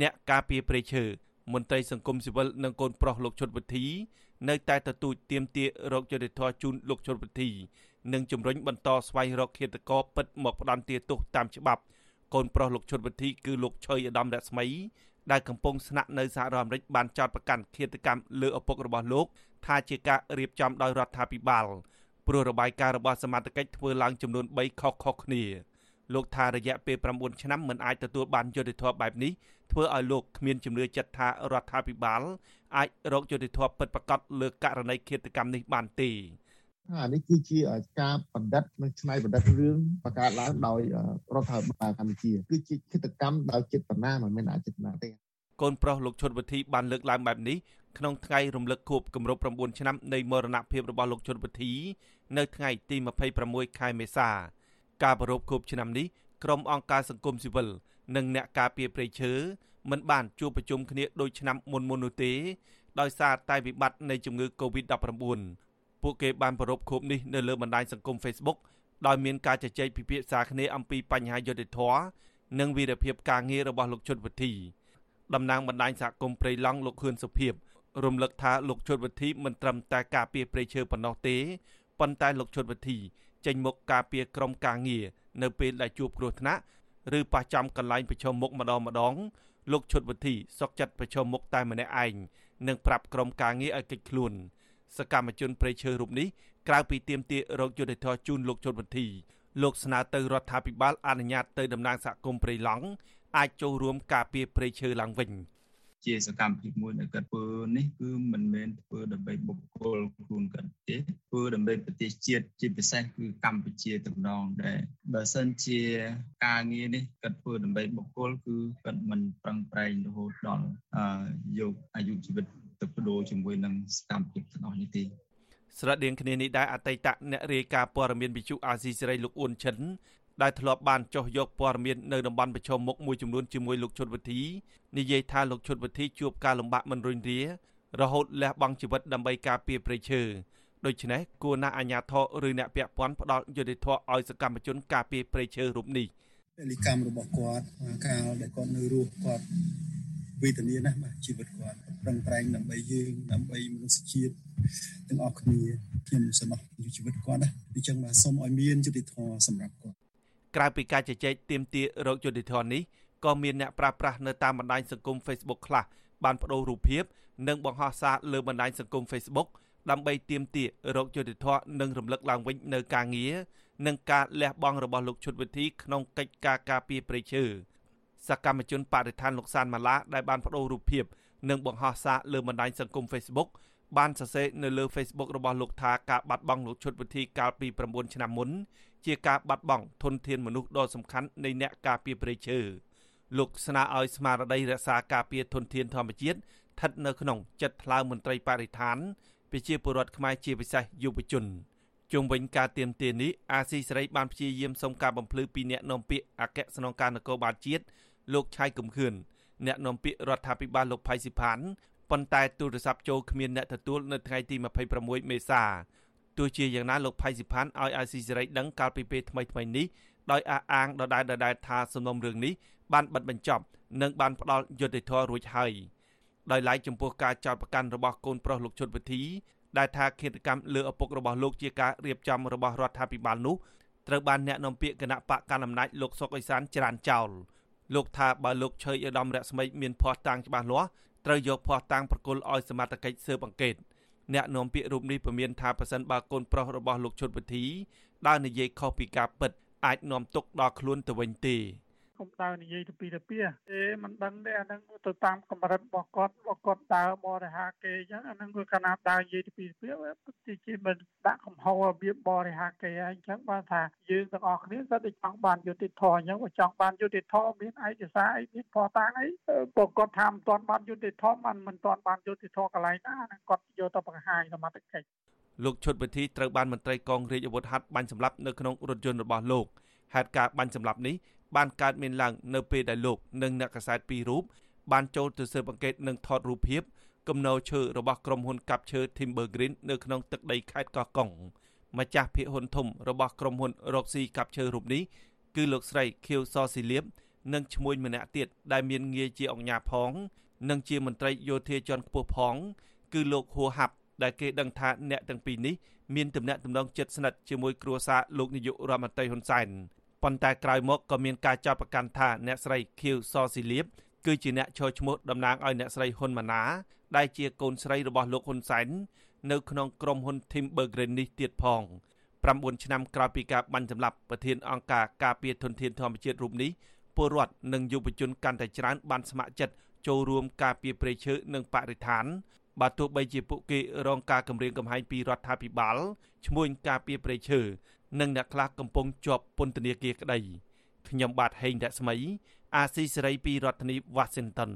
អ្នកការពារព្រៃឈើមន្ត្រីសង្គមស៊ីវិលនិងកូនប្រុសលោកជុតវិធីនៅតែទទូចទាមទាររកយុត្តិធម៌ជូនលោកជុតវិធីនិងជំរុញបន្តស្វែងរកឃាតករពិតមកផ្ដន្ទាទោសតាមច្បាប់កូនប្រុសលោកជុតវិធីគឺលោកឆុយឧត្តមរស្មីដែលកំពុងស្នាក់នៅសហរដ្ឋអាមេរិកបានចោទប្រកាន់ឃាតកម្មលើឪពុករបស់លោក ថាជាការរៀបចំដោយរដ្ឋាភិបាលព្រោះរបាយការណ៍របស់សមាជិកធ្វើឡើងចំនួន3ខុសៗគ្នា លោកថារយៈពេល9ឆ្នាំមិនអាចទទួលបានយុត្តិធម៌បែបនេះធ្វើឲ្យលោកគ្មានជំនឿចិត្តថារដ្ឋាភិបាលអាចរកយុត្តិធម៌ពិតប្រាកដលើករណីឃាតកម្មនេះបានទេអានេះគឺជាការបណ្ឌិតនិងឆ្នៃបណ្ឌិតរឿងបង្កើតឡើងដោយរដ្ឋាភិបាលកម្ពុជាគឺជាគិតកម្មដោយចិត្តនាមិនមែនអចេតនាទេកូនប្រុសលោកឈុតវិធីបានលើកឡើងបែបនេះក្នុងថ្ងៃរំលឹកខួបគម្រប់9ឆ្នាំនៃមរណភាពរបស់លោកឈុតវិធី នៅថ្ងៃទី26ខែមេសា ការប្រារព្ធខួបឆ្នាំនេះក្រុមអង្គការសង្គមស៊ីវិលនិងអ្នកការពារព្រៃឈើមិនបានជួបប្រជុំគ្នាដូចឆ្នាំមុនមុននោះទេ ដោយសារតែវិបត្តិនៃជំងឺ Covid-19 ពួកគេបានប្រារព្ធខួបនេះនៅលើបណ្ដាញសង្គម Facebook ដោយមានការជជែកពិភាក្សាគ្នាអំពីបញ្ហាយុត្តិធម៌និងវីរភាពការងាររបស់លោកជុតវិធីតំណាងបណ្ដាញសហគមន៍ព្រៃឡង់លោកខឿនសុភាពរំលឹកថាលោកជុតវិធីមិនត្រឹមតែការពារព្រៃឈើប៉ុណ្ណោះទេប៉ុន្តែលោកជុតវិធី ចេញមុខការពារក្រុមការងារនៅពេលដែលជួបគ្រោះថ្នាក់ឬប៉ះចំកន្លែងប្រឈមមុខម្ដងម្ដងលោកឈុតវិធីសុកចិត្តប្រឈមមុខតែម្នាក់ឯងនិងប្រាប់ក្រុមការងារឲ្យកិច្ចខ្លួន សកម្មជនប្រៃឈើរូបនេះក្រៅពីទាមទាររោគយុត្តិធម៌ជូនលោកជុតវិធីលោកស្នើទៅរដ្ឋាភិបាលអនុញ្ញាតទៅតំណាងសហគមន៍ព្រៃឡង់អាចចូលរួមការពារព្រៃឈើឡើងវិញជាសកម្មភាពមួយដែលគាត់ធ្វើនេះគឺមិនមែនធ្វើដើម្បីបុគ្គលខ្លួនគាត់ទេធ្វើ ដើម្បីប្រទេសជាតិជាពិសេសគឺកម្ពុជាទាំងដងដែរបើសិនជាការងារនេះគាត់ធ្វើដើម្បីបុគ្គលគឺគាត់មិនប្រឹងប្រែងរហូតដល់យកអាយុជីវិតទៅបដូរជាមួយនឹងសកម្មភាពទាំងអស់នេះទេស្រដៀងគ្នានេះដែរអតីតអ្នករាយការណ៍ព័ត៌មានវិទ្យុអាស៊ីសេរីលោកអ៊ុនឈិនដែលធ្លាប់បានចុះយកព័ត៌មាននៅតំបន់ប្រឈមមុខមួយចំនួនជាមួយលោកឈុតវិធីនិយាយថាលោកឈុតវិធីជួបការលំបាកមិនរុញរារហូតលះបង់ជីវិតដើម្បីការពារព្រៃឈើ ដូច្នេះគួរណាស់អាជ្ញាធរឬអ្នកពាក់ព័ន្ធផ្ដល់យុត្តិធម៌ឲ្យសកម្មជនការពារព្រៃឈើរូបនេះពលិកម្មរបស់គាត់កាលដែលគាត់នៅរស់គាត់វេទនាណាស់បាទជីវិតគាត់ប្រឹងប្រែងដើម្បីយើងដើម្បីមនុស្សជាតិទាំងអស់គ្នាខ្ញុំសំណោះជីវិតគាត់ណាអញ្ចឹងបាទសូមឲ្យមានយុត្តិធម៌សម្រាប់គាត់ក្រៅពីការជជែកទាមទាររោគយុតិធននេះក៏មានអ្នកប្រាស្រ័យនៅតាមបណ្ដាញសង្គម Facebook ខ្លះបានបដូររូបភាពនិងបង្ហោះសារលើបណ្ដាញសង្គម Facebook ដើម្បីទាមទាររោគយុតិធននិងរំលឹកឡើងវិញនៅការងារនិងការលះបង់របស់លោកឈុតវិធីក្នុងកិច្ចការការពារព្រៃឈើសកម្មជនបរិស្ថានលោកសានម៉ាឡាដែលបានបដូររូបភាពនិងបង្ហោះសារលើបណ្ដាញសង្គម Facebook បានសរសេរនៅលើ Facebook របស់លោកថាការបាត់បង់លោកឈុតវិធីកាលពី9ឆ្នាំមុនជាការបាត់បង់ធនធានមនុស្សដ៏សំខាន់នៃអ្នកការពារព្រៃឈើលោកស្នើឲ្យស្មារតីរក្សាការពារធនធានធម្មជាតិស្ថិតនៅក្នុងចិត្តថ្លើមមន្ត្រីបរិស្ថាន ប្រជាពលរដ្ឋខ្មែរជាពិសេសយុវជនជុំវិញការទៀមទានេះអាស៊ីសេរីបានព្យាយាមសុំការបំភ្លឺពីអ្នកនាំពាក្យអគ្គស្នងការនគរបាលជាតិលោកឆៃកំខឿនអ្នកនាំពាក្យរដ្ឋាភិបាលលោកផៃស៊ីផានប៉ុន្តែទូរស័ព្ទចូលគ្មានអ្នកទទួលនៅថ្ងៃទី26មេសាទោះជាយ៉ាងណាលោកផៃស៊ីផានឲ្យអាស៊ីសេរីដឹងកាលពីពេលថ្មីថ្មីនេះដោយអះអាងដដែលដដែលថាសំណុំរឿងនេះបានបិទបញ្ចប់និងបានផ្ដល់យុត្តិធម៌រួចហើយ ដោយឡែកចំពោះការចោទប្រកាន់របស់កូនប្រុសលោកជុតវិធីដែលថាឃាតកម្មលើឪពុករបស់លោកជាការរៀបចំរបស់រដ្ឋាភិបាលនោះត្រូវបានអ្នកនាំពាក្យគណៈបកកណ្ដាលអំណាចលោកសុកអេសានច្រានចោលលោកថាបើលោកឆើយឧត្តមរស្មីមានភ័ស្តុតាងច្បាស់លាស់ត្រូវយកភ័ស្តុតាងប្រគល់ឲ្យសមត្ថកិច្ចស៊ើបអង្កេតអ្នកនាំពាក្យរូបនេះពមៀនថាប៉ះសិនបើកូនប្រុសរបស់លោកឈុតវិធីដើរនិយាយខុសពីការពិតអាចនាំទុកដល់ខ្លួនទៅវិញទេកុំ ដើរនិយាយទៅពីទៅពីទេមិនដឹងទេអាហ្នឹងទៅតាមកម្រិតរបស់គាត់របស់គាត់ដើរបរិហាគេអញ្ចឹងអាហ្នឹងគឺកាលណាដើរនិយាយទៅពីទៅពីទៅជាមិនដាក់កំហុសរបៀបបរិហាគេហើយអញ្ចឹងបានថាយើងទាំងអស់គ្នាគាត់តែចង់បានយុត្តិធម៌អញ្ចឹងបើចង់បានយុត្តិធម៌មានឯកសារអីមានផតាំងអីបើគាត់ថាមិនទាន់បានយុត្តិធម៌มันមិនទាន់បានយុត្តិធម៌កន្លែងណាហ្នឹងគាត់យកទៅបង្ហាញសមត្ថកិច្ចលោកឈុតវិធីត្រូវបានមន្ត្រីកងរាជអាវុធហត្ថបាញ់សម្លាប់នៅក្នុងរថយន្តរបស់លោកហេតុការបាញ់សម្លាប់នេះ បានកើតមានឡើងនៅពេលដែលលោកនិងអ្នកកសែតពីររូបបានចូលទៅស៊ើបអង្កេតនិងថតរូបភាពគំនរឈើរបស់ក្រុមហ៊ុនកាប់ឈើ Timber Green នៅក្នុងទឹកដីខេត្តកោះកុងម្ចាស់ភាគហ៊ុនធំរបស់ក្រុមហ៊ុនរកស៊ីកាប់ឈើរូបនេះគឺលោកស្រីខៀវសស៊ីលៀបនិងឈ្មួញម្នាក់ទៀតដែលមានងារជាអង្គញាផង និងជាមន្ត្រីយោធាជាន់ខ្ពស់ផង គឺលោកហួហាប់ដែលគេដឹងថាអ្នកទាំងពីរនេះមានទំនាក់ទំនងជិតស្និទ្ធជាមួយគ្រួសារលោកនាយករដ្ឋមន្ត្រីហ៊ុនសែន ប៉ុន្តែក្រោយមកក៏មានការចាប់ប្រកាន់ថាអ្នកស្រីខៀវសស៊ីលៀបគឺជាអ្នកឈរឈ្មោះតំណាងឲ្យអ្នកស្រីហ៊ុនម៉ាណែតដែលជាកូនស្រីរបស់លោកហ៊ុនសែននៅក្នុងក្រុមហ៊ុន Timbergreen នេះទៀតផង9ឆ្នាំក្រោយពីការបាញ់សម្លាប់ប្រធានអង្គការការពារធនធានធម្មជាតិរូបនេះពលរដ្ឋនិងយុវជនកាន់តែច្រើនបានស្ម័គ្រចិត្តចូលរួមការពារព្រៃឈើនិងបរិស្ថានបើទោះបីជាពួកគេរងការគំរាមកំហែងពីរដ្ឋាភិបាលឈ្មួញការពារព្រៃឈើ និងអ្នកខ្លះកំពុងជាប់ពន្ធនាគារក្តីខ្ញុំបាទហេងរស្មី អាស៊ីសេរីពីរដ្ឋធានី Washington